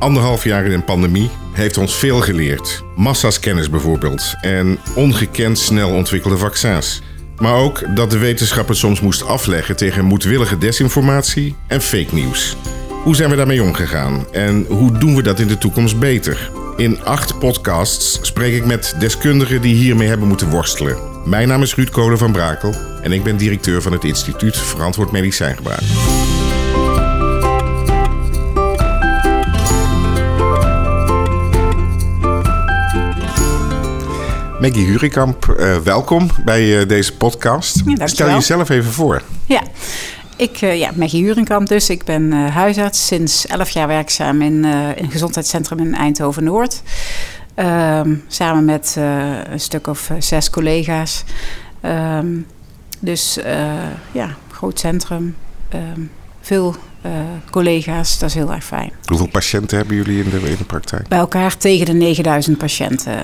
Anderhalf jaar in een pandemie heeft ons veel geleerd. Massa's kennis bijvoorbeeld en ongekend snel ontwikkelde vaccins. Maar ook dat de wetenschap het soms moest afleggen tegen moedwillige desinformatie en fake nieuws. Hoe zijn we daarmee omgegaan en hoe doen we dat in de toekomst beter? In acht podcasts spreek ik met deskundigen die hiermee hebben moeten worstelen. Mijn naam is Ruud Kolen van Brakel en ik ben directeur van het Instituut Verantwoord Medicijngebruik. Maggie Hurikamp, uh, welkom bij uh, deze podcast. Ja, Stel jezelf even voor. Ja, ik, uh, ja Maggie Hurenkamp dus. Ik ben huisarts, sinds 11 jaar werkzaam in, in een gezondheidscentrum in Eindhoven-Noord. Ehm, samen met een stuk of zes collega's. Um, dus ja, groot centrum, um, veel collega's, dat is heel erg fijn. Hoeveel patiënten hebben jullie in de, in de praktijk? Bij elkaar tegen de 9000 patiënten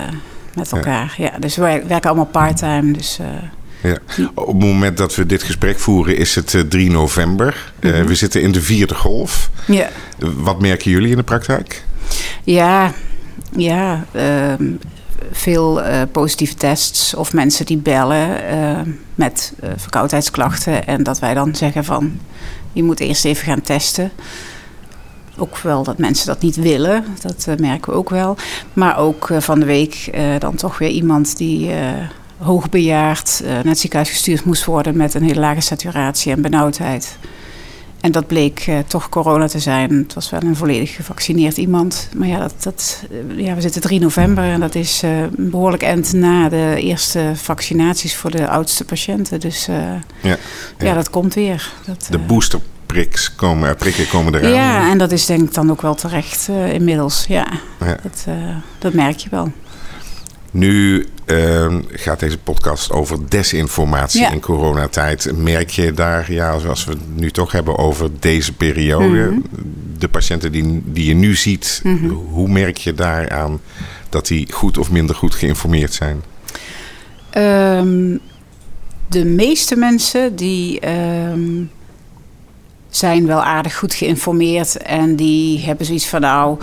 met elkaar. Ja. dus we werken allemaal part-time. Dus, uh, ja. Op het moment dat we dit gesprek voeren is het 3 november. Mm -hmm. uh, we zitten in de vierde golf. Ja. Wat merken jullie in de praktijk? Ja, ja uh, veel positieve tests of mensen die bellen met verkoudheidsklachten. En dat wij dan zeggen van je moet eerst even gaan testen ook wel dat mensen dat niet willen. Dat uh, merken we ook wel. Maar ook uh, van de week uh, dan toch weer iemand die hoogbejaard naar het ziekenhuis gestuurd moest worden met een hele lage saturatie en benauwdheid. En dat bleek toch corona te zijn. Het was wel een volledig gevaccineerd iemand. Maar ja, dat, dat, ja we zitten 3 november en dat is een behoorlijk eind na de eerste vaccinaties voor de oudste patiënten. Dus ja, ja. ja, dat komt weer. Dat, de booster priks komen, prikken komen eraan. Ja, en dat is denk ik dan ook wel terecht uh, inmiddels. Ja, ja. Dat, uh, dat merk je wel. Nu uh, gaat deze podcast over desinformatie ja. in coronatijd. Merk je daar, ja, zoals we het nu toch hebben over deze periode, mm -hmm. de patiënten die, die je nu ziet, mm -hmm. hoe merk je daaraan dat die goed of minder goed geïnformeerd zijn? Um, de meeste mensen die um, zijn wel aardig goed geïnformeerd. En die hebben zoiets van nou.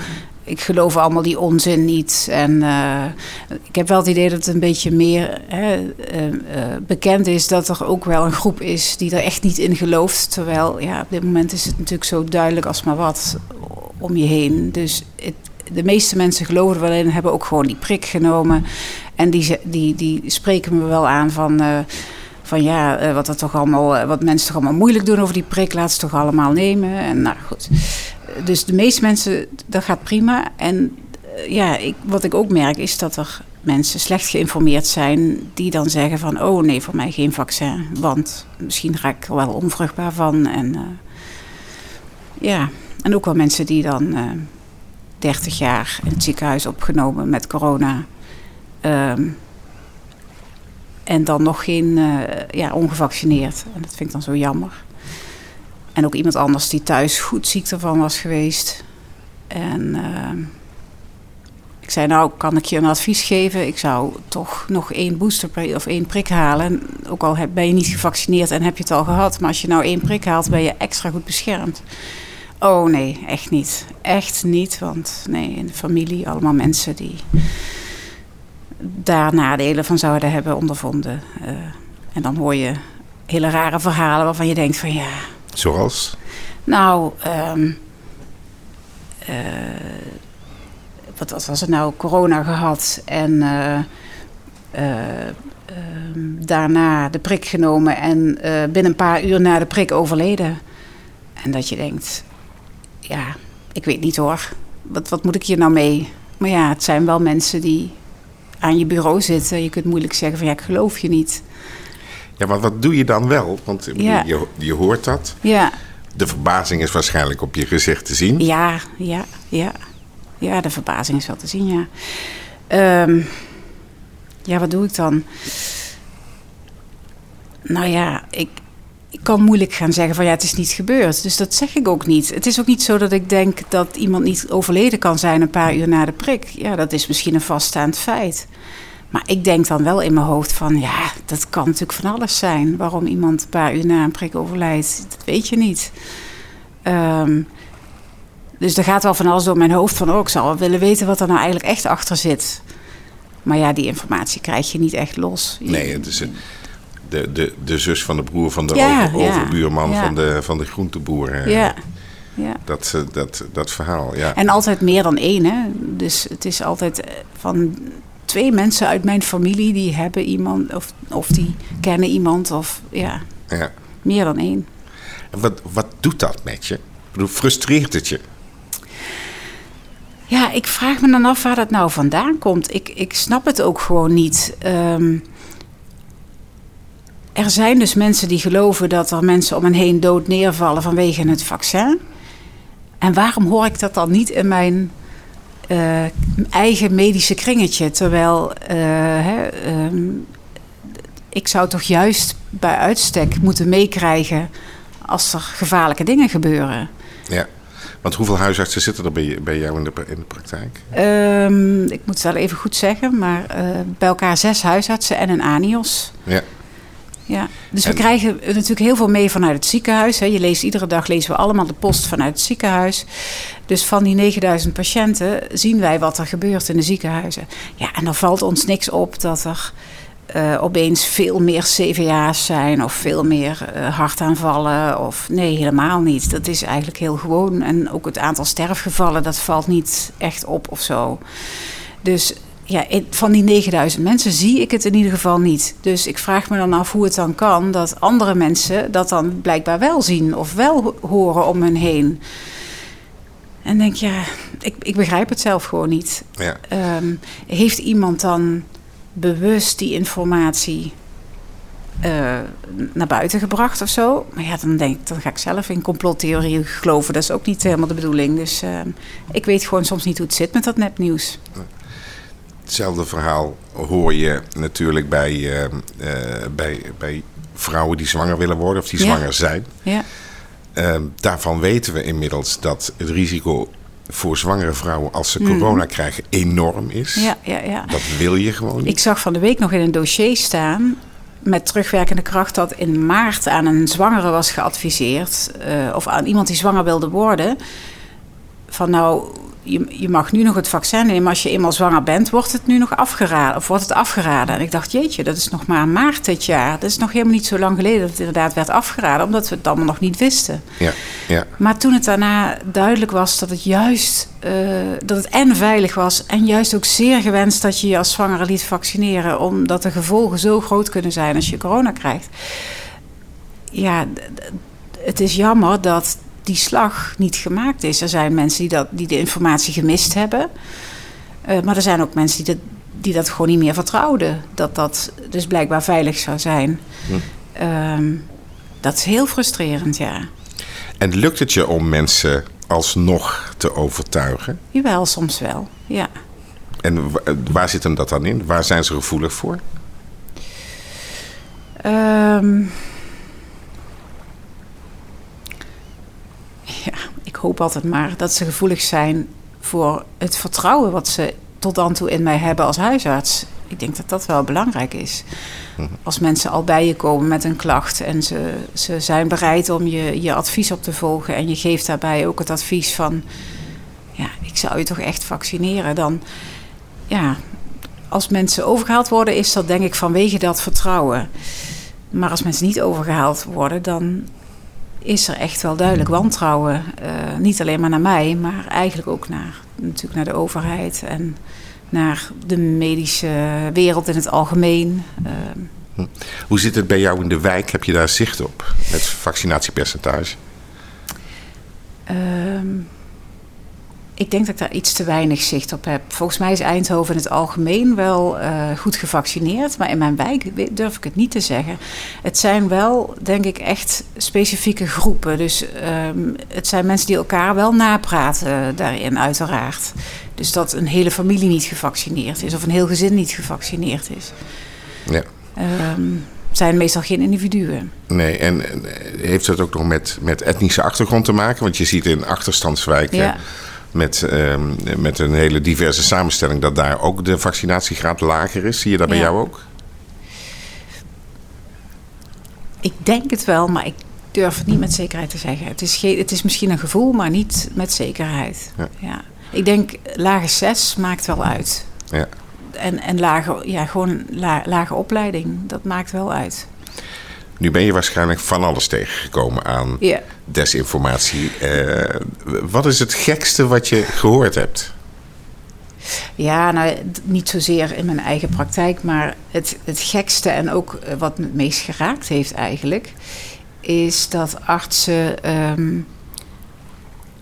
Ik geloof allemaal die onzin niet. En uh, ik heb wel het idee dat het een beetje meer hè, uh, uh, bekend is dat er ook wel een groep is die er echt niet in gelooft. Terwijl ja, op dit moment is het natuurlijk zo duidelijk als maar wat om je heen. Dus het, de meeste mensen geloven er wel in, hebben ook gewoon die prik genomen. En die, die, die spreken me wel aan van van ja, uh, wat, dat toch allemaal, uh, wat mensen toch allemaal moeilijk doen over die prik, laat ze toch allemaal nemen. En nou goed. Dus de meeste mensen, dat gaat prima. En uh, ja, ik, wat ik ook merk is dat er mensen slecht geïnformeerd zijn die dan zeggen van oh nee, voor mij geen vaccin. Want misschien raak ik er wel onvruchtbaar van. En ja, en ook wel mensen die dan 30 jaar in het ziekenhuis opgenomen met corona. Um, en dan nog geen, uh, ja, ongevaccineerd. En dat vind ik dan zo jammer. En ook iemand anders die thuis goed ziek ervan was geweest. En uh, ik zei, nou, kan ik je een advies geven? Ik zou toch nog één booster of één prik halen. Ook al ben je niet gevaccineerd en heb je het al gehad. Maar als je nou één prik haalt, ben je extra goed beschermd. Oh nee, echt niet. Echt niet. Want nee, in de familie allemaal mensen die daar nadelen van zouden hebben ondervonden. Uh, en dan hoor je hele rare verhalen waarvan je denkt van ja. Zoals? Nou, um, uh, wat, wat, was het nou? Corona gehad en uh, daarna de prik genomen en binnen een paar uur na de prik overleden. En dat je denkt, ja, ik weet niet hoor. Wat, wat moet ik hier nou mee? Maar ja, het zijn wel mensen die aan je bureau zitten. Je kunt moeilijk zeggen van ja, ik geloof je niet. Ja, maar wat doe je dan wel? Want ja. je, je hoort dat. Ja. De verbazing is waarschijnlijk op je gezicht te zien. Ja, ja, ja. Ja, de verbazing is wel te zien, ja. Um, ja, wat doe ik dan? Nou ja, ik, ik kan moeilijk gaan zeggen van ja, het is niet gebeurd. Dus dat zeg ik ook niet. Het is ook niet zo dat ik denk dat iemand niet overleden kan zijn een paar uur na de prik. Ja, dat is misschien een vaststaand feit. Maar ik denk dan wel in mijn hoofd van ja, dat kan natuurlijk van alles zijn. Waarom iemand een paar uur na een prik overlijdt, dat weet je niet. Um, Dus er gaat wel van alles door mijn hoofd van... oh, ik zou wel willen weten wat er nou eigenlijk echt achter zit. Maar ja, die informatie krijg je niet echt los. Nee, het is een- de, de, de zus van de broer van de Ja, over- ja, overbuurman ja. van, de, van de groenteboer. eh, Ja, ja. Dat, eh, dat, dat verhaal, ja. En altijd meer dan één, hè. Dus het is altijd eh, van twee mensen uit mijn familie... die hebben iemand, of, of die kennen iemand, of ja, ja. meer dan één. En wat, wat doet dat met je? Ik bedoel, frustreert het je? Ja, ik vraag me dan af waar dat nou vandaan komt. Ik, ik snap het ook gewoon niet. Ehm, er zijn dus mensen die geloven dat er mensen om hen heen dood neervallen vanwege het vaccin. En waarom hoor ik dat dan niet in mijn eh, eigen medische kringetje? Terwijl eh, hè, ehm, ik zou toch juist bij uitstek moeten meekrijgen als er gevaarlijke dingen gebeuren. Ja. Want hoeveel huisartsen zitten er bij, bij jou in de, in de praktijk? Ehm, ik moet het wel even goed zeggen, maar eh, bij elkaar zes huisartsen en een ANIOS. Ja. Ja. Dus we En- krijgen natuurlijk heel veel mee vanuit het ziekenhuis. Hè. Je leest iedere dag lezen we allemaal de post vanuit het ziekenhuis. Dus van die 9000 patiënten zien wij wat er gebeurt in de ziekenhuizen. Ja, en dan valt ons niks op dat er eh, opeens veel meer CVA's zijn of veel meer eh, hartaanvallen. Of nee, helemaal niet. Dat is eigenlijk heel gewoon. En ook het aantal sterfgevallen, dat valt niet echt op of zo. Dus ja, van die 9000 mensen zie ik het in ieder geval niet. Dus ik vraag me dan af hoe het dan kan dat andere mensen dat dan blijkbaar wel zien of wel ho- horen om hen heen. En denk ja, ik, ik begrijp het zelf gewoon niet. ja. Ehm, heeft iemand dan bewust die informatie eh, naar buiten gebracht of zo? Maar ja, dan denk ik, dan ga ik zelf in complottheorieën geloven. Dat is ook niet helemaal de bedoeling. Dus ehm, ik weet gewoon soms niet hoe het zit met dat nepnieuws. Hetzelfde verhaal hoor je natuurlijk bij, eh, eh, bij, bij vrouwen die zwanger willen worden of die Ja. zwanger zijn. Ja. Eh, daarvan weten we inmiddels dat het risico voor zwangere vrouwen als ze Mhm. corona krijgen enorm is. Ja, ja, ja. Dat wil je gewoon niet. Ik zag van de week nog in een dossier staan met terugwerkende kracht dat in maart aan een zwangere was geadviseerd, eh, of aan iemand die zwanger wilde worden, van nou, je, je mag nu nog het vaccin nemen, als je eenmaal zwanger bent, wordt het nu nog afgeraden, of wordt het afgeraden. En ik dacht, jeetje, dat is nog maar maart dit jaar. Dat is nog helemaal niet zo lang geleden dat het inderdaad werd afgeraden, omdat we het allemaal nog niet wisten. Ja, ja, Maar toen het daarna duidelijk was dat het juist eh, dat het en veilig was en juist ook zeer gewenst dat je je als zwangere liet vaccineren, omdat de gevolgen zo groot kunnen zijn als je corona krijgt. Ja, het is jammer dat die slag niet gemaakt is. Er zijn mensen die, dat, die de informatie gemist hebben, Eh, maar er zijn ook mensen die dat, die dat gewoon niet meer vertrouwden, dat dat dus blijkbaar veilig zou zijn. Hm. Ehm, dat is heel frustrerend, ja. En lukt het je om mensen alsnog te overtuigen? Jawel, soms wel. Ja. En wa- waar zit hem dat dan in? Waar zijn ze gevoelig voor? Ehm, ja, ik hoop altijd maar dat ze gevoelig zijn voor het vertrouwen wat ze tot dan toe in mij hebben als huisarts. Ik denk dat dat wel belangrijk is. Als mensen al bij je komen met een klacht en ze, ze zijn bereid om je, je advies op te volgen en je geeft daarbij ook het advies van, ja, ik zou je toch echt vaccineren, dan, ja, als mensen overgehaald worden, is dat denk ik vanwege dat vertrouwen. Maar als mensen niet overgehaald worden, dan is er echt wel duidelijk wantrouwen. Eh, niet alleen maar naar mij, maar eigenlijk ook naar, natuurlijk naar de overheid en naar de medische wereld in het algemeen. Eh, Hoe zit het bij jou in de wijk? Heb je daar zicht op? Het vaccinatiepercentage? Ehm, ik denk dat ik daar iets te weinig zicht op heb. Volgens mij is Eindhoven in het algemeen wel eh, goed gevaccineerd. Maar in mijn wijk durf ik het niet te zeggen. Het zijn wel, denk ik, echt specifieke groepen. Dus ehm, het zijn mensen die elkaar wel napraten daarin, uiteraard. Dus dat een hele familie niet gevaccineerd is. Of een heel gezin niet gevaccineerd is. Ja. Ehm, zijn meestal geen individuen. Nee, en en, eh, heeft dat ook nog met, met etnische achtergrond te maken? Want je ziet in achterstandswijken Ja. Met, ehm, met een hele diverse samenstelling dat daar ook de vaccinatiegraad lager is. Zie je dat bij Ja. jou ook? Ik denk het wel, maar ik durf het niet met zekerheid te zeggen. Het is, het is misschien een gevoel, maar niet met zekerheid. Ja. Ja. Ik denk lage 6 maakt wel uit. Ja. En, en lage, ja, gewoon la, lage opleiding, dat maakt wel uit. Nu ben je waarschijnlijk van alles tegengekomen aan desinformatie. Eh, wat is het gekste wat je gehoord hebt? Ja, nou, niet zozeer in mijn eigen praktijk, maar het, het gekste en ook eh, wat me het meest geraakt heeft eigenlijk, is dat artsen ehm,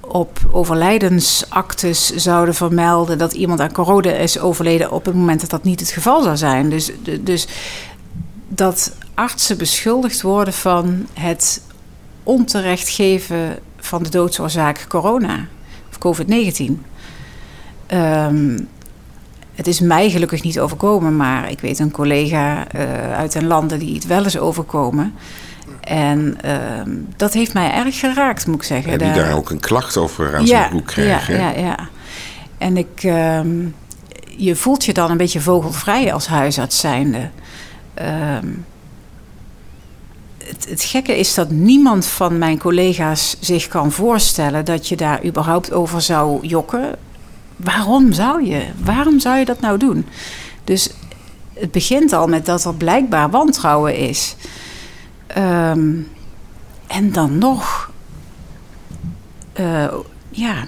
op overlijdensactes zouden vermelden dat iemand aan corona is overleden op het moment dat dat niet het geval zou zijn. Dus, dus dat artsen beschuldigd worden van het onterecht geven van de doodsoorzaak corona of COVID-19. Ehm, het is mij gelukkig niet overkomen, maar ik weet een collega eh, uit een landen die het wel eens overkomen. En ehm, dat heeft mij erg geraakt, moet ik zeggen. En die Daar- ook een klacht over aan zijn broek krijgen. ja, ja, ja. En ik, ehm, je voelt je dan een beetje vogelvrij als huisarts zijnde. Het, gekke is dat niemand van mijn collega's zich kan voorstellen dat je daar überhaupt over zou jokken. Waarom zou je? Waarom zou je dat nou doen? Dus het begint al met dat er blijkbaar wantrouwen is. Ehm, en dan nog eh, ja,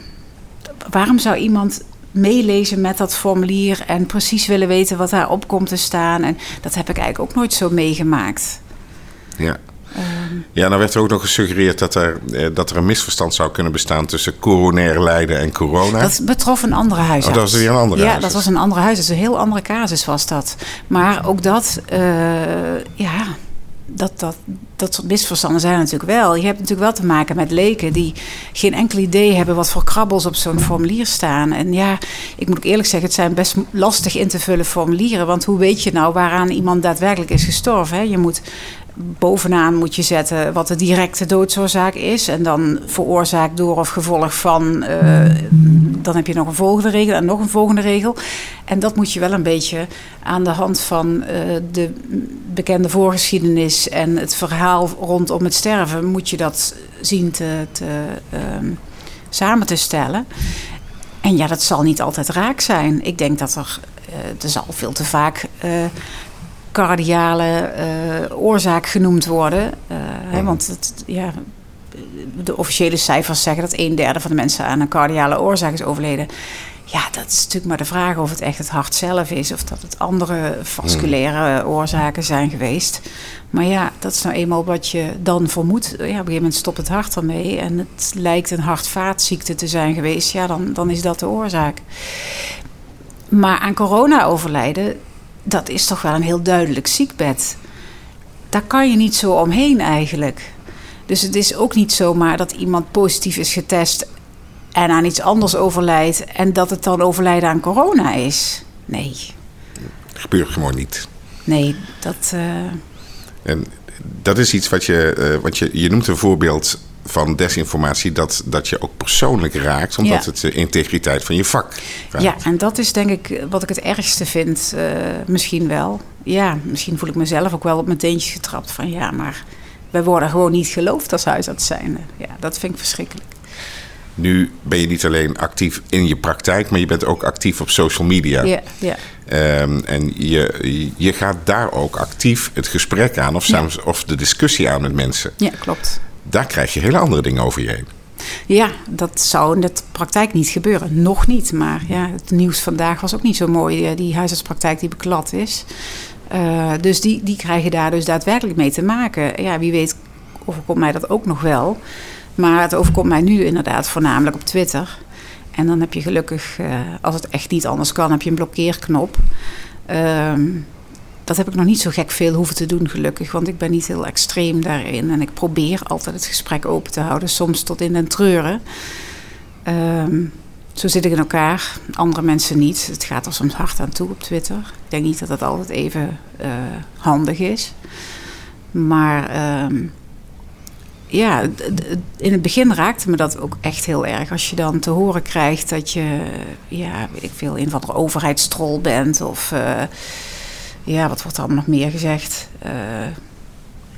waarom zou iemand meelezen met dat formulier en precies willen weten wat daarop komt te staan? En dat heb ik eigenlijk ook nooit zo meegemaakt. Ja. Ja, nou werd er ook nog gesuggereerd dat er, eh, dat er een misverstand zou kunnen bestaan tussen coronair lijden en corona. Dat betrof een andere huisarts. Oh, dat was weer een andere Ja, huisarts. dat was een andere huisarts. Een heel andere casus was dat. Maar ook dat, eh, ja, dat, dat, dat soort misverstanden zijn natuurlijk wel. Je hebt natuurlijk wel te maken met leken die geen enkel idee hebben wat voor krabbels op zo'n formulier staan. En ja, ik moet ook eerlijk zeggen, het zijn best lastig in te vullen formulieren. Want hoe weet je nou waaraan iemand daadwerkelijk is gestorven? Hè? Je moet bovenaan moet je zetten wat de directe doodsoorzaak is. En dan veroorzaakt door of gevolg van. eh, dan heb je nog een volgende regel en nog een volgende regel. En dat moet je wel een beetje aan de hand van eh, de bekende voorgeschiedenis en het verhaal rondom het sterven, moet je dat zien te, ehm, samen te stellen. En ja, dat zal niet altijd raak zijn. Ik denk dat er, eh, er zal veel te vaak cardiale eh, oorzaak genoemd worden. Eh, hè, want het, ja, de officiële cijfers zeggen dat een derde van de mensen aan een cardiale oorzaak is overleden. Ja, dat is natuurlijk maar de vraag of het echt het hart zelf is of dat het andere vasculaire oorzaken zijn geweest. Maar ja, dat is nou eenmaal wat je dan vermoedt. Ja, op een gegeven moment stopt het hart ermee en het lijkt een hart-vaatziekte te zijn geweest. Ja, dan, dan is dat de oorzaak. Maar aan corona overlijden, dat is toch wel een heel duidelijk ziekbed. Daar kan je niet zo omheen eigenlijk. Dus het is ook niet zomaar dat iemand positief is getest en aan iets anders overlijdt en dat het dan overlijden aan corona is. Nee, gebeurt gewoon niet. nee, dat. eh, En dat is iets wat je, eh, wat je, je noemt een voorbeeld van desinformatie dat, dat je ook persoonlijk raakt, omdat Ja. het de integriteit van je vak raakt. Ja, en dat is denk ik wat ik het ergste vind. eh, misschien wel. Ja, misschien voel ik mezelf ook wel op mijn teentjes getrapt. Van ja, maar wij worden gewoon niet geloofd als huisarts zijnde. Ja, dat vind ik verschrikkelijk. Nu ben je niet alleen actief in je praktijk, maar je bent ook actief op social media. Ja, ja. Ehm, en je, je gaat daar ook actief het gesprek aan of, Ja. samen, of de discussie aan met mensen. ja klopt. Daar krijg je hele andere dingen over je heen. Ja, dat zou in de praktijk niet gebeuren. Nog niet, maar ja, het nieuws vandaag was ook niet zo mooi. eh, Die huisartspraktijk die beklad is. Eh, dus die, die krijgen daar dus daadwerkelijk mee te maken. Ja, wie weet overkomt mij dat ook nog wel. Maar het overkomt mij nu inderdaad voornamelijk op Twitter. En dan heb je gelukkig, eh, als het echt niet anders kan, heb je een blokkeerknop. Ehm, dat heb ik nog niet zo gek veel hoeven te doen, gelukkig. Want ik ben niet heel extreem daarin. En ik probeer altijd het gesprek open te houden. Soms tot in den treuren. Ehm, zo zit ik in elkaar. Andere mensen niet. Het gaat er soms hard aan toe op Twitter. Ik denk niet dat dat altijd even eh, handig is. Maar ehm, ja, in het begin raakte me dat ook echt heel erg. Als je dan te horen krijgt dat je, ja, weet ik veel, een van de overheidstrol bent. Of eh, ja, wat wordt er allemaal nog meer gezegd? Eh,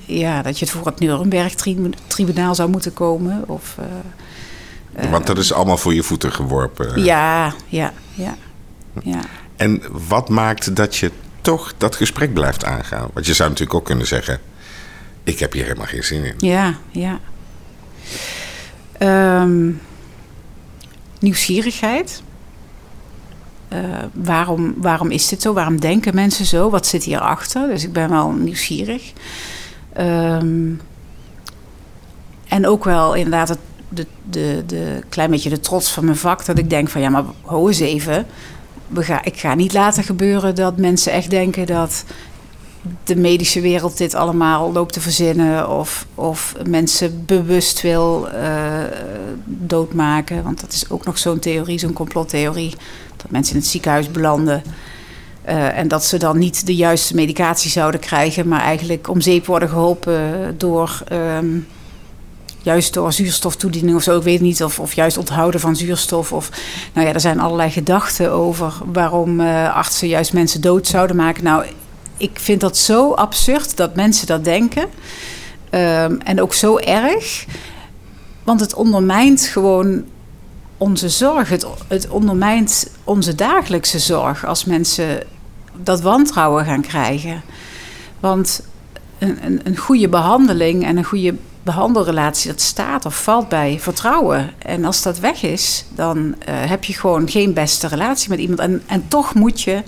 ja, dat je het voor het Nuremberg-tribunaal zou moeten komen. Of, uh, Want dat is allemaal voor je voeten geworpen. Ja, ja, ja. ja. En wat maakt dat je toch dat gesprek blijft aangaan? Want je zou natuurlijk ook kunnen zeggen: Ik heb hier helemaal geen zin in. Ja, ja. Um, nieuwsgierigheid. Uh, waarom, waarom is dit zo? Waarom denken mensen zo? Wat zit hierachter? Dus ik ben wel nieuwsgierig. Um, en ook wel inderdaad het, de, de, de klein beetje de trots van mijn vak. Dat ik denk van ja, maar ho eens even. Ga, ik ga niet laten gebeuren dat mensen echt denken dat de medische wereld dit allemaal loopt te verzinnen. Of, of mensen bewust wil uh, doodmaken. Want dat is ook nog zo'n theorie, zo'n complottheorie. Dat mensen in het ziekenhuis belanden. Uh, en dat ze dan niet de juiste medicatie zouden krijgen, maar eigenlijk om zeep worden geholpen door. Um, juist door zuurstoftoediening of zo, ik weet niet, of, of juist onthouden van zuurstof. Of, nou ja, er zijn allerlei gedachten over waarom uh, artsen juist mensen dood zouden maken. Nou, ik vind dat zo absurd dat mensen dat denken. Um, en ook zo erg. Want het ondermijnt gewoon onze zorg. Het, ondermijnt onze dagelijkse zorg als mensen dat wantrouwen gaan krijgen. Want een, een, een goede behandeling en een goede behandelrelatie, dat staat of valt bij vertrouwen. En als dat weg is, dan uh, heb je gewoon geen beste relatie met iemand. En, en toch moet je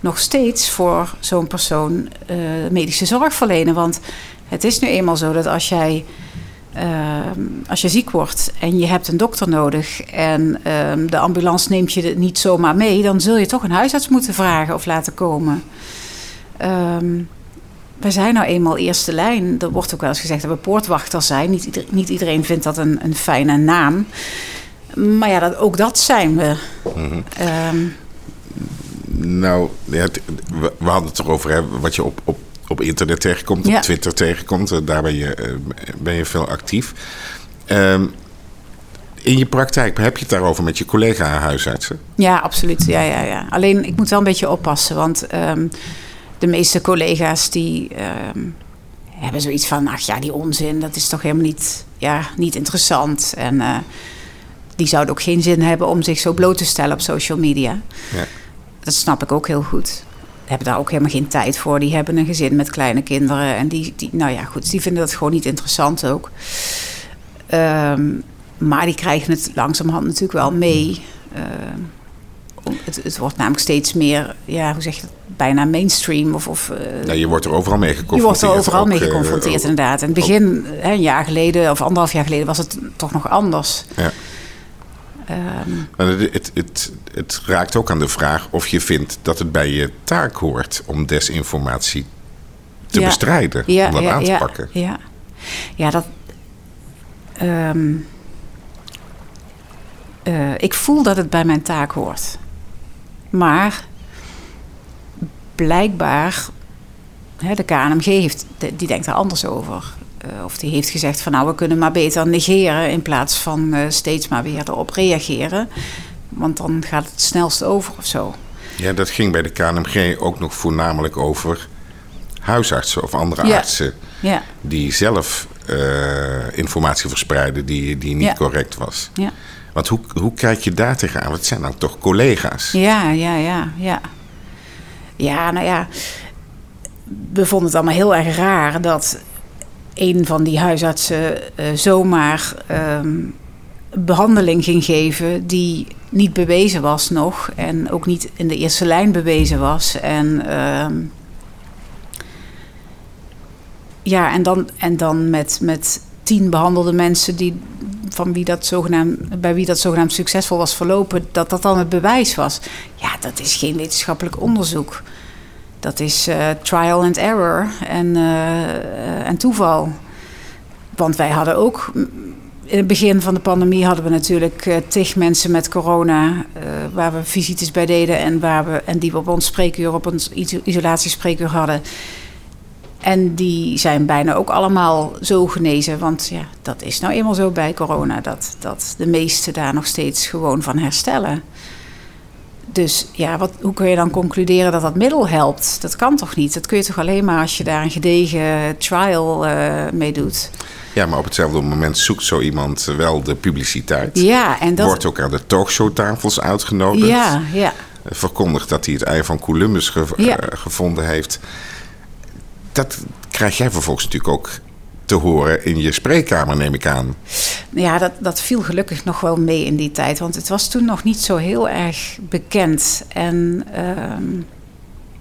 nog steeds voor zo'n persoon uh, medische zorg verlenen. Want het is nu eenmaal zo dat als jij. Uh, als je ziek wordt en je hebt een dokter nodig en uh, de ambulance neemt je niet zomaar mee, dan zul je toch een huisarts moeten vragen of laten komen. Um, we zijn nou eenmaal eerste lijn. Er wordt ook wel eens gezegd dat we poortwachters zijn. Niet, iedereen, niet iedereen vindt dat een, een fijne naam. Maar ja, dat, ook dat zijn we. Mm -hmm. um, nou, ja, we, we, hadden het erover hè, wat je op, op, op internet tegenkomt, op. Twitter tegenkomt. Daar ben je, uh, ben je veel actief. Um, in je praktijk heb je het daarover met je collega-huisartsen? Ja, absoluut. Ja, ja, ja. Alleen ik moet wel een beetje oppassen, want um, de meeste collega's die um, hebben zoiets van: ach ja, die onzin, dat is toch helemaal niet, ja, niet interessant. En uh, die zouden ook geen zin hebben om zich zo bloot te stellen op social media. Ja dat snap ik ook heel goed. Hebben daar ook helemaal geen tijd voor. Die hebben een gezin met kleine kinderen. En die, die nou ja, goed, die vinden dat gewoon niet interessant ook. Um, maar die krijgen het langzamerhand natuurlijk wel mee. Uh, het, het, wordt namelijk steeds meer, ja, hoe zeg je dat, bijna mainstream. Of, of, uh, ja, je wordt er overal mee geconfronteerd. Je wordt er overal ook, mee geconfronteerd, uh, inderdaad. In het begin, hè, een jaar geleden of anderhalf jaar geleden, was het toch nog anders. Ja. Um, het, het, het, het, raakt ook aan de vraag of je vindt dat het bij je taak hoort om desinformatie te ja, bestrijden, ja, om dat ja, aan te pakken. Ja, ja dat. Um, uh, ik voel dat het bij mijn taak hoort. Maar blijkbaar, hè, de KNMG heeft, die denkt er anders over. Uh, of die heeft gezegd van nou, we kunnen maar beter negeren in plaats van uh, steeds maar weer erop reageren. Want dan gaat het snelst over of zo. Ja, dat ging bij de KNMG ook nog voornamelijk over huisartsen of andere ja. artsen. Ja. Die zelf uh, informatie verspreiden die, die niet ja. correct was. Ja. Want hoe, hoe kijk je daar tegenaan? Want het zijn dan toch collega's? Ja, ja, ja, ja. Ja, nou ja. We vonden het allemaal heel erg raar dat een van die huisartsen uh, zomaar um, behandeling ging geven die niet bewezen was nog en ook niet in de eerste lijn bewezen was. En um, ja, en dan, en dan met, met tien behandelde mensen die, van wie dat zogenaamd, bij wie dat zogenaamd succesvol was verlopen, dat dat dan het bewijs was. Ja, dat is geen wetenschappelijk onderzoek. Dat is uh, trial and error en, uh, en toeval. Want wij hadden ook. In het begin van de pandemie hadden we natuurlijk tig mensen met corona. waar we visites bij deden en, waar we, en die we op ons spreekuur, op ons isolatiespreekuur hadden. En die zijn bijna ook allemaal zo genezen. Want ja, dat is nou eenmaal zo bij corona. Dat, dat de meesten daar nog steeds gewoon van herstellen. Dus ja, wat, hoe kun je dan concluderen dat dat middel helpt? Dat kan toch niet? Dat kun je toch alleen maar als je daar een gedegen trial uh, mee doet. Ja, maar op hetzelfde moment zoekt zo iemand wel de publiciteit. Ja, en dat... Wordt ook aan de talkshowtafels uitgenodigd. Ja, ja. Verkondigt dat hij het ei van Columbus gevonden heeft. Dat krijg jij vervolgens natuurlijk ook te horen in je spreekkamer, neem ik aan. Ja, dat, dat viel gelukkig nog wel mee in die tijd. Want het was toen nog niet zo heel erg bekend. En ehm,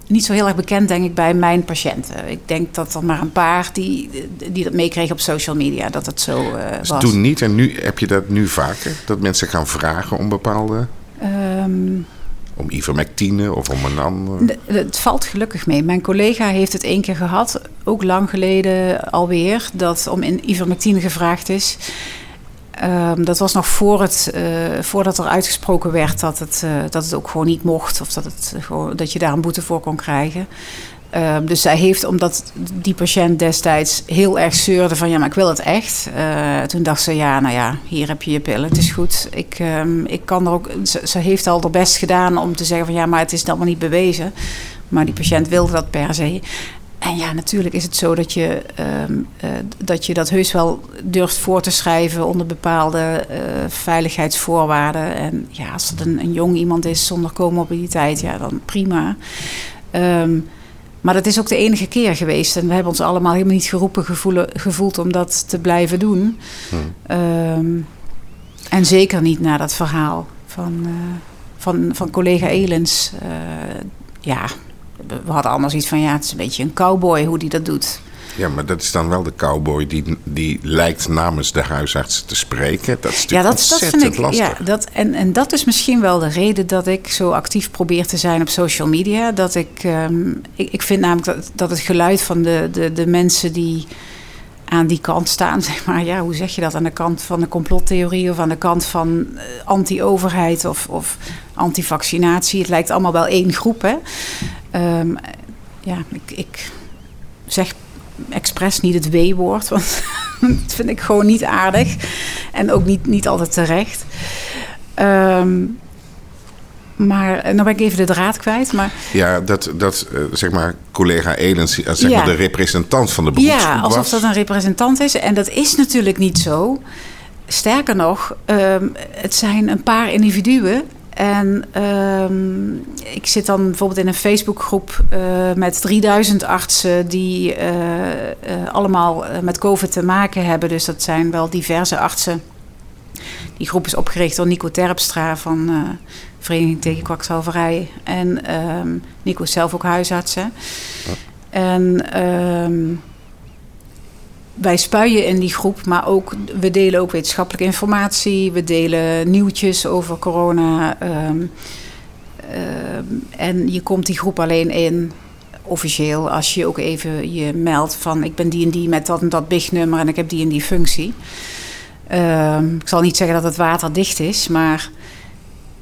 niet zo heel erg bekend, denk ik, bij mijn patiënten. Ik denk dat er maar een paar die, die dat meekregen op social media, dat het zo uh, dus was. Toen niet en nu heb je dat nu vaker? Dat mensen gaan vragen om bepaalde... Um, om ivermectine of om een ander? Het valt gelukkig mee. Mijn collega heeft het één keer gehad, ook lang geleden alweer, dat om in ivermectine gevraagd is. Um, dat was nog voor het, uh, voordat er uitgesproken werd dat het, uh, dat het ook gewoon niet mocht. Of dat, het, dat je daar een boete voor kon krijgen. Um, dus zij heeft, omdat die patiënt destijds heel erg zeurde van ja, maar ik wil het echt. Uh, toen dacht ze, ja, nou ja, hier heb je je pillen, het is goed. Ik, um, ik kan er ook, ze, ze, heeft al haar best gedaan om te zeggen van ja, maar het is allemaal niet bewezen. Maar die patiënt wilde dat per se. En ja, natuurlijk is het zo dat je, um, uh, dat je dat heus wel durft voor te schrijven onder bepaalde uh, veiligheidsvoorwaarden. En ja, als het een, een jong iemand is zonder comorbiditeit, ja, dan prima. Um, maar dat is ook de enige keer geweest. En we hebben ons allemaal helemaal niet geroepen gevoelen, gevoeld om dat te blijven doen. Hmm. Um, en zeker niet na dat verhaal van, uh, van, van collega Elens. Ja, we hadden allemaal zoiets van, ja, het is een beetje een cowboy hoe die dat doet. Ja, maar dat is dan wel de cowboy die, die lijkt namens de huisarts te spreken. Dat is ja, dat, dat vind ik, lastig. Ja, dat, en, en dat is misschien wel de reden dat ik zo actief probeer te zijn op social media. Dat ik, um, ik, ik vind namelijk dat, dat het geluid van de, de, de mensen die aan die kant staan, zeg maar, ja, hoe zeg je dat? Aan de kant van de complottheorie of aan de kant van anti-overheid of, of anti-vaccinatie. Het lijkt allemaal wel één groep, hè? Um, ja, ik, ik zeg expres niet het W-woord, want dat vind ik gewoon niet aardig en ook niet, niet altijd terecht. Um, maar nou ben ik even de draad kwijt. Maar... Ja, dat, dat uh, zeg maar collega Elens, uh, zeg ja. maar de representant van de beroepsgroep Ja, alsof was. dat een representant is. En dat is natuurlijk niet zo. Sterker nog, um, het zijn een paar individuen en um, ik zit dan bijvoorbeeld in een Facebookgroep uh, met 3000 artsen die uh, uh, allemaal met COVID te maken hebben. Dus dat zijn wel diverse artsen. Die groep is opgericht door Nico Terpstra van Vereniging tegen Kwakzalverij. En um, Nico is zelf ook huisartsen. En um, wij spuien in die groep, maar ook, we delen ook wetenschappelijke informatie. We delen nieuwtjes over corona. Um, en je komt die groep alleen in, officieel, als je ook even je meldt van... ik ben die en die met dat en dat bignummer en ik heb die en die functie. Um, ik zal niet zeggen dat het waterdicht is, maar...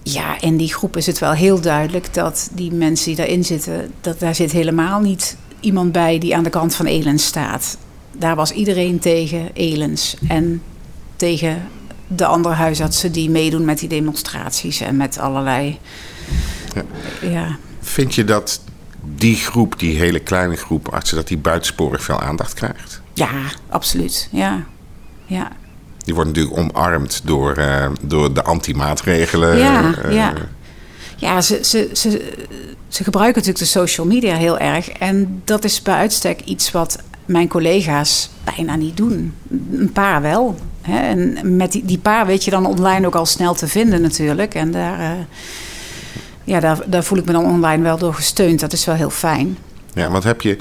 Ja, in die groep is het wel heel duidelijk dat die mensen die daarin zitten... dat daar zit helemaal niet iemand bij die aan de kant van Elens staat daar was iedereen tegen Elens en tegen de andere huisartsen die meedoen met die demonstraties en met allerlei. Ja. ja. Vind je dat die groep, die hele kleine groep artsen, dat die buitensporig veel aandacht krijgt? Ja, absoluut. Ja. ja. Die wordt natuurlijk omarmd door, uh, door de anti-maatregelen. Ja, uh, ja. ja ze, ze, ze, ze gebruiken natuurlijk de social media heel erg. En dat is bij uitstek iets wat mijn collega's bijna niet doen. Een paar wel. Hè? En met die, die paar weet je dan online ook al snel te vinden natuurlijk. En daar, uh, ja, daar, daar voel ik me dan online wel door gesteund. Dat is wel heel fijn. Ja, want heb je,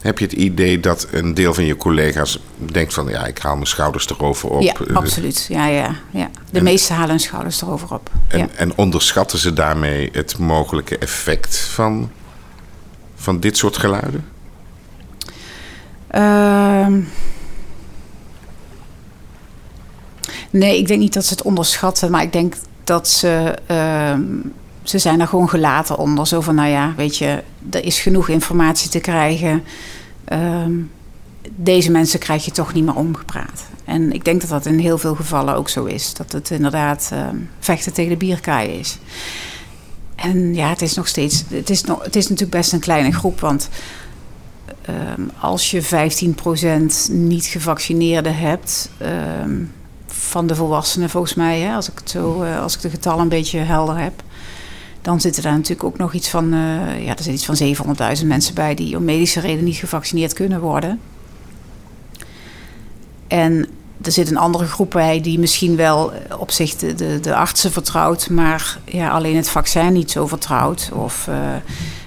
heb je het idee dat een deel van je collega's denkt van... ja, ik haal mijn schouders erover op? Ja, absoluut. Ja, ja, ja. De en, meeste halen hun schouders erover op. En, ja. en onderschatten ze daarmee het mogelijke effect van, van dit soort geluiden? Uh, nee, ik denk niet dat ze het onderschatten, maar ik denk dat ze. Uh, ze zijn er gewoon gelaten onder. Zo van, nou ja, weet je, er is genoeg informatie te krijgen. Uh, deze mensen krijg je toch niet meer omgepraat. En ik denk dat dat in heel veel gevallen ook zo is. Dat het inderdaad uh, vechten tegen de bierkaai is. en ja, het is nog steeds. Het is, nog, het is natuurlijk best een kleine groep. Want ehm, als je 15% niet gevaccineerden hebt. Ehm, van de volwassenen, volgens mij, hè, als, ik het zo, eh, als ik de getallen een beetje helder heb. Dan zitten daar natuurlijk ook nog iets van. eh, ja, er zit iets van 700.000 mensen bij die om medische reden niet gevaccineerd kunnen worden. En er zit een andere groep bij die misschien wel op zich de, de, de artsen vertrouwt, maar ja, alleen het vaccin niet zo vertrouwt. Of eh,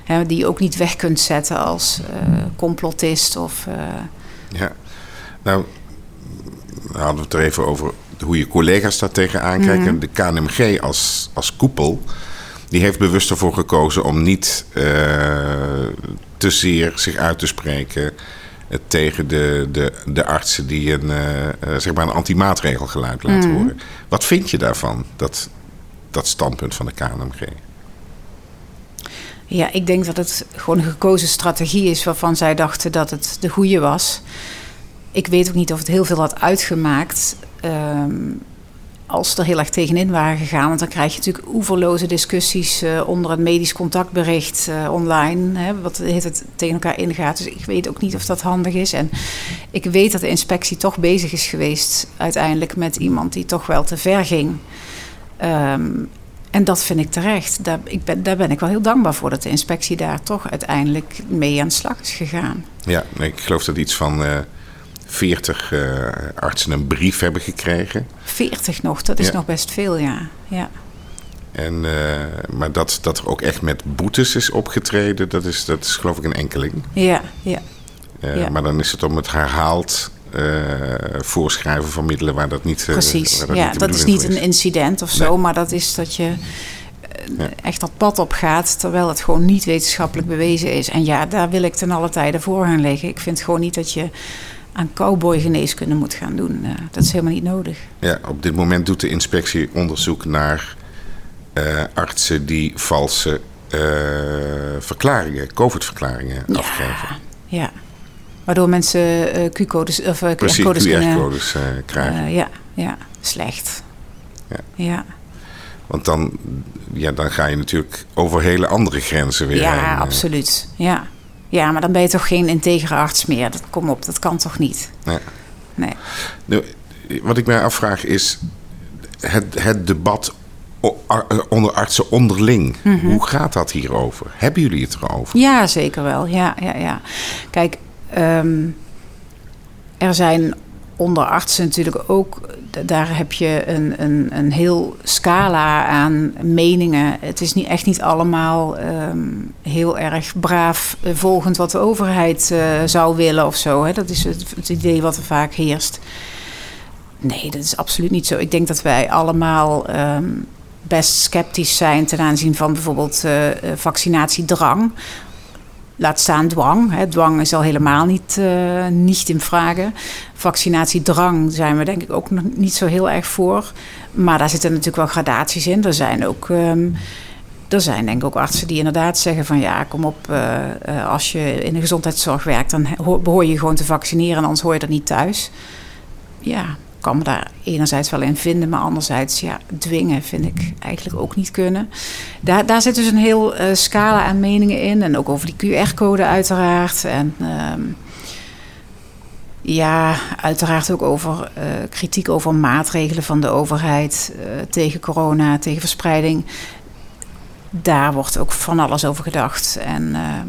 hè, die je ook niet weg kunt zetten als eh, complotist. Of, eh, Ja, nou, we hadden we het er even over hoe je collega's daar tegenaan kijken. De KNMG als, als koepel, die heeft bewust ervoor gekozen om niet eh, te zeer zich uit te spreken eh, tegen de, de, de artsen die een, eh, zeg maar een anti-maatregelgeluid laten horen. Wat vind je daarvan, dat, dat standpunt van de KNMG? ja, ik denk dat het gewoon een gekozen strategie is waarvan zij dachten dat het de goede was. Ik weet ook niet of het heel veel had uitgemaakt. ehm, als er heel erg tegenin waren gegaan. Want dan krijg je natuurlijk oeverloze discussies eh, onder het medisch contactbericht eh, online. Hè, wat tijd tegen elkaar ingaat. Dus ik weet ook niet of dat handig is. En ik weet dat de inspectie toch bezig is geweest uiteindelijk met iemand die toch wel te ver ging. Ehm, en dat vind ik terecht. Daar, ik ben, daar ben ik wel heel dankbaar voor dat de inspectie daar toch uiteindelijk mee aan de slag is gegaan. Ja, ik geloof dat iets van eh 40 eh, artsen een brief hebben gekregen. 40 nog, dat is Ja. nog best veel, ja. ja. En, eh, maar dat, dat er ook echt met boetes is opgetreden, dat is, dat is geloof ik een enkeling. Ja, ja. Eh, Ja. Maar dan is het om het herhaald voorschrijven van middelen waar dat niet. Precies. waar ja, dat is niet een incident of zo, Nee. maar dat is dat je Ja. echt dat pad op gaat, terwijl het gewoon niet wetenschappelijk bewezen is. En ja, daar wil ik ten alle tijde voor gaan liggen. Ik vind gewoon niet dat je aan cowboygeneeskunde moet gaan doen. Eh, dat is helemaal niet nodig. Ja, op dit moment doet de inspectie onderzoek naar eh, artsen die valse eh, verklaringen, COVID-verklaringen afgeven. Ja. Waardoor mensen Q-codes of QR-codes krijgen. ja, ja, slecht. Ja. Ja, Want dan, ja, dan ga je natuurlijk over hele andere grenzen weer ja heen. absoluut. Ja. Ja, maar dan ben je toch geen integere arts meer. Dat, kom op, dat kan toch niet? Nee. Nou, wat ik mij afvraag is het, het debat eh, onder artsen onderling. Mhm. Hoe gaat dat hierover? Hebben jullie het erover? Ja, zeker wel. Ja, ja, ja. Kijk, ehm, er zijn onder artsen natuurlijk ook, daar heb je een, een, een heel scala aan meningen. Het is niet, echt niet allemaal ehm, heel erg braaf eh, volgend wat de overheid eh, zou willen of zo. Hè. Dat is het, idee wat er vaak heerst. Nee, dat is absoluut niet zo. Ik denk dat wij allemaal ehm, best sceptisch zijn ten aanzien van bijvoorbeeld eh, vaccinatiedrang. Laat staan dwang. Hè. Dwang is al helemaal niet, eh, niet in vragen. Vaccinatiedrang zijn we denk ik ook nog niet zo heel erg voor. Maar daar zitten natuurlijk wel gradaties in. Er zijn ook... ehm, er zijn denk ik ook artsen die inderdaad zeggen van ja, kom op, eh, eh, als je in de gezondheidszorg werkt, dan ho- behoor je gewoon te vaccineren, en anders hoor je er niet thuis. Ja, kan me daar enerzijds wel in vinden, maar anderzijds, ja, dwingen vind ik eigenlijk ook niet kunnen. Daar, daar zit dus een heel eh, scala aan meningen in en ook over die QR-code uiteraard. En ehm, ja, uiteraard ook over eh, kritiek over maatregelen van de overheid eh, tegen corona, tegen verspreiding. Daar wordt ook van alles over gedacht. En ehm,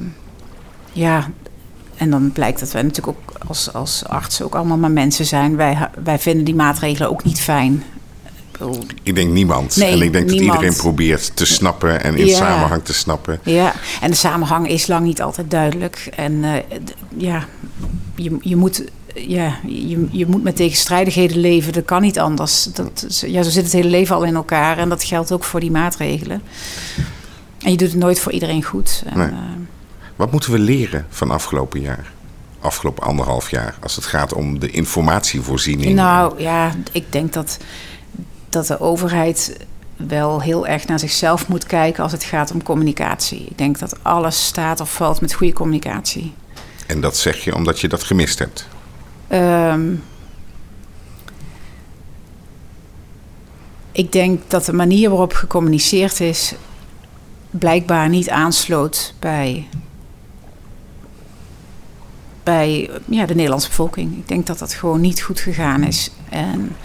ja, en dan blijkt dat wij natuurlijk ook als, als artsen ook allemaal maar mensen zijn. Wij, wij vinden die maatregelen ook niet fijn. Ik denk niemand. Nee, en ik denk niemand. dat iedereen probeert te snappen en in Ja. samenhang te snappen. Ja, en de samenhang is lang niet altijd duidelijk. En eh, ja, je, je, moet, ja je, je moet met tegenstrijdigheden leven. Dat kan niet anders. Dat, ja, zo zit het hele leven al in elkaar. En dat geldt ook voor die maatregelen. En je doet het nooit voor iedereen goed. En, Nee. eh, Wat moeten we leren van afgelopen jaar? Afgelopen anderhalf jaar. Als het gaat om de informatievoorziening. Nou ja, ik denk dat, dat de overheid wel heel erg naar zichzelf moet kijken als het gaat om communicatie. Ik denk dat alles staat of valt met goede communicatie. En dat zeg je omdat je dat gemist hebt. Ehm, ik denk dat de manier waarop gecommuniceerd is blijkbaar niet aansloot bij, bij ja, de Nederlandse bevolking. Ik denk dat dat gewoon niet goed gegaan is. En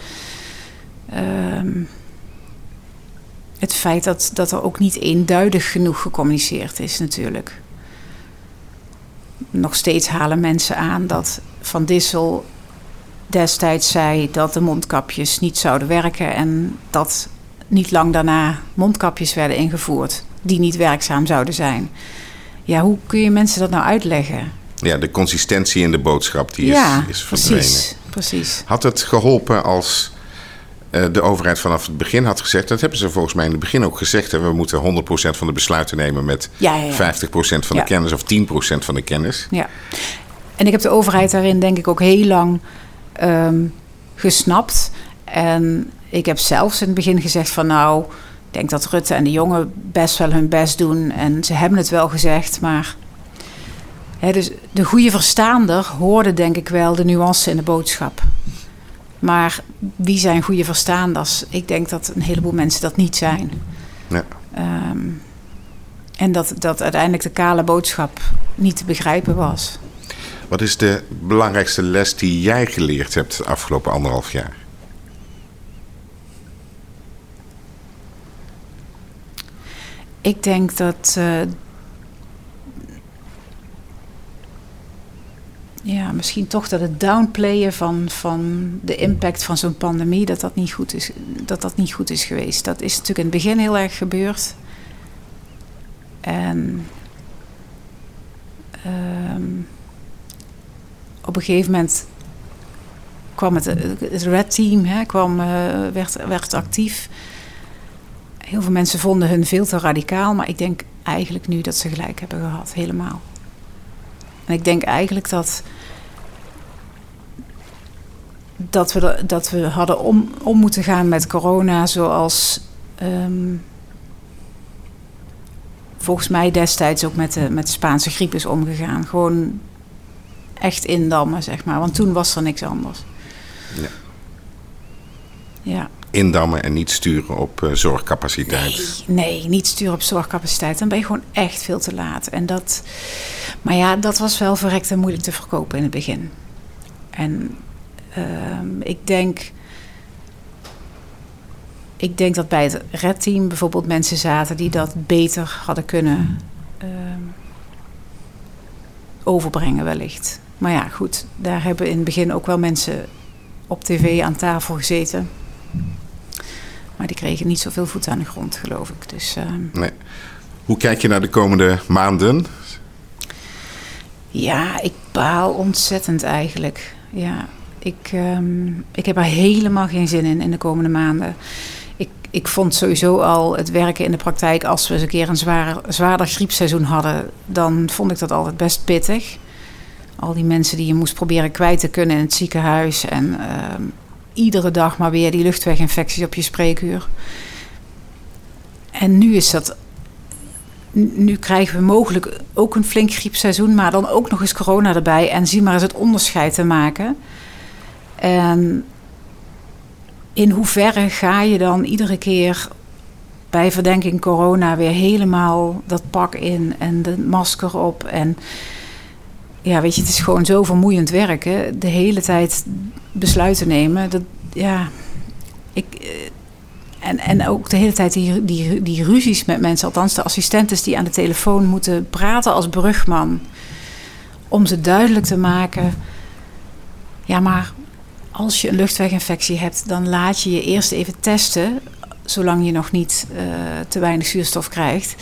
ehm, het feit dat, dat er ook niet eenduidig genoeg gecommuniceerd is, natuurlijk. Nog steeds halen mensen aan dat Van Dissel destijds zei dat de mondkapjes niet zouden werken en dat niet lang daarna mondkapjes werden ingevoerd die niet werkzaam zouden zijn. Ja, hoe kun je mensen dat nou uitleggen? Ja, de consistentie in de boodschap die is, is verdwenen. Precies, precies. Had het geholpen als eh, de overheid vanaf het begin had gezegd... dat hebben ze volgens mij in het begin ook gezegd... Hè, we moeten 100% van de besluiten nemen met ja, ja, 50% van de kennis of 10% van de kennis. Ja, en ik heb de overheid daarin denk ik ook heel lang um, gesnapt. En ik heb zelfs in het begin gezegd van nou, ik denk dat Rutte en de jongen best wel hun best doen. En ze hebben het wel gezegd, maar dus de goede verstaander hoorde denk ik wel de nuance in de boodschap. Maar wie zijn goede verstaanders? Ik denk dat een heleboel mensen dat niet zijn. Ja. Ehm, en dat, dat uiteindelijk de kale boodschap niet te begrijpen was. Wat is de belangrijkste les die jij geleerd hebt de afgelopen anderhalf jaar? Ik denk dat. Uh, ja, misschien toch dat het downplayen van, van de impact van zo'n pandemie, dat dat, niet goed is, dat dat niet goed is geweest. Dat is natuurlijk in het begin heel erg gebeurd. En um, op een gegeven moment kwam het, het Red Team hè, kwam, uh, werd, werd actief. Heel veel mensen vonden hun veel te radicaal, maar ik denk eigenlijk nu dat ze gelijk hebben gehad, helemaal. En ik denk eigenlijk dat, dat, we, dat we hadden om, om moeten gaan met corona zoals um, volgens mij destijds ook met de, met de Spaanse griep is omgegaan. Gewoon echt indammen, zeg maar. Want toen was er niks anders. Ja. ja. Indammen en niet sturen op uh, zorgcapaciteit. Nee, nee, niet sturen op zorgcapaciteit. Dan ben je gewoon echt veel te laat. En dat, maar ja, dat was wel verrekt en moeilijk te verkopen in het begin. En uh, ik denk. Ik denk dat bij het Red Team bijvoorbeeld mensen zaten die dat beter hadden kunnen uh, overbrengen, wellicht. Maar ja, goed, daar hebben in het begin ook wel mensen op tv aan tafel gezeten. Maar die kregen niet zoveel voet aan de grond, geloof ik. Dus, uh... nee. Hoe kijk je naar de komende maanden? Ja, ik baal ontzettend eigenlijk. Ja, ik, um, ik heb er helemaal geen zin in in de komende maanden. Ik, ik vond sowieso al het werken in de praktijk, als we eens een keer een zwaar, zwaarder griepseizoen hadden, dan vond ik dat altijd best pittig. Al die mensen die je moest proberen kwijt te kunnen in het ziekenhuis. En uh, iedere dag maar weer die luchtweginfecties op je spreekuur. En nu is dat. Nu krijgen we mogelijk ook een flink griepseizoen, maar dan ook nog eens corona erbij. En zie maar eens het onderscheid te maken. En in hoeverre ga je dan iedere keer bij verdenking corona weer helemaal dat pak in en de masker op en ja, weet je, het is gewoon zo vermoeiend werken. De hele tijd besluiten nemen. Dat, ja, ik, eh, en, en ook de hele tijd die, die, die ruzies met mensen. Althans, de assistentes die aan de telefoon moeten praten als brugman. Om ze duidelijk te maken. Ja, maar als je een luchtweginfectie hebt, dan laat je je eerst even testen. Zolang je nog niet uh, te weinig zuurstof krijgt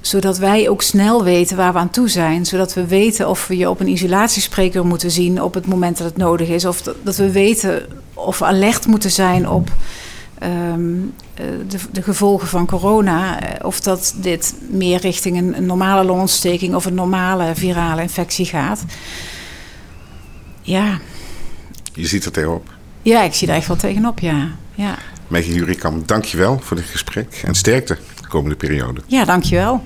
zodat wij ook snel weten waar we aan toe zijn. Zodat we weten of we je op een isolatiespreker moeten zien op het moment dat het nodig is. Of dat we weten of we alert moeten zijn op um, de, de, gevolgen van corona. Eh, of dat dit meer richting een, een, normale longontsteking of een normale virale infectie gaat. Ja. Je ziet er tegenop. Ja, ik zie er echt wel tegenop, ja. ja. Maggie Jurikam, dank je wel voor dit gesprek en sterkte de komende periode. Ja, dank je wel.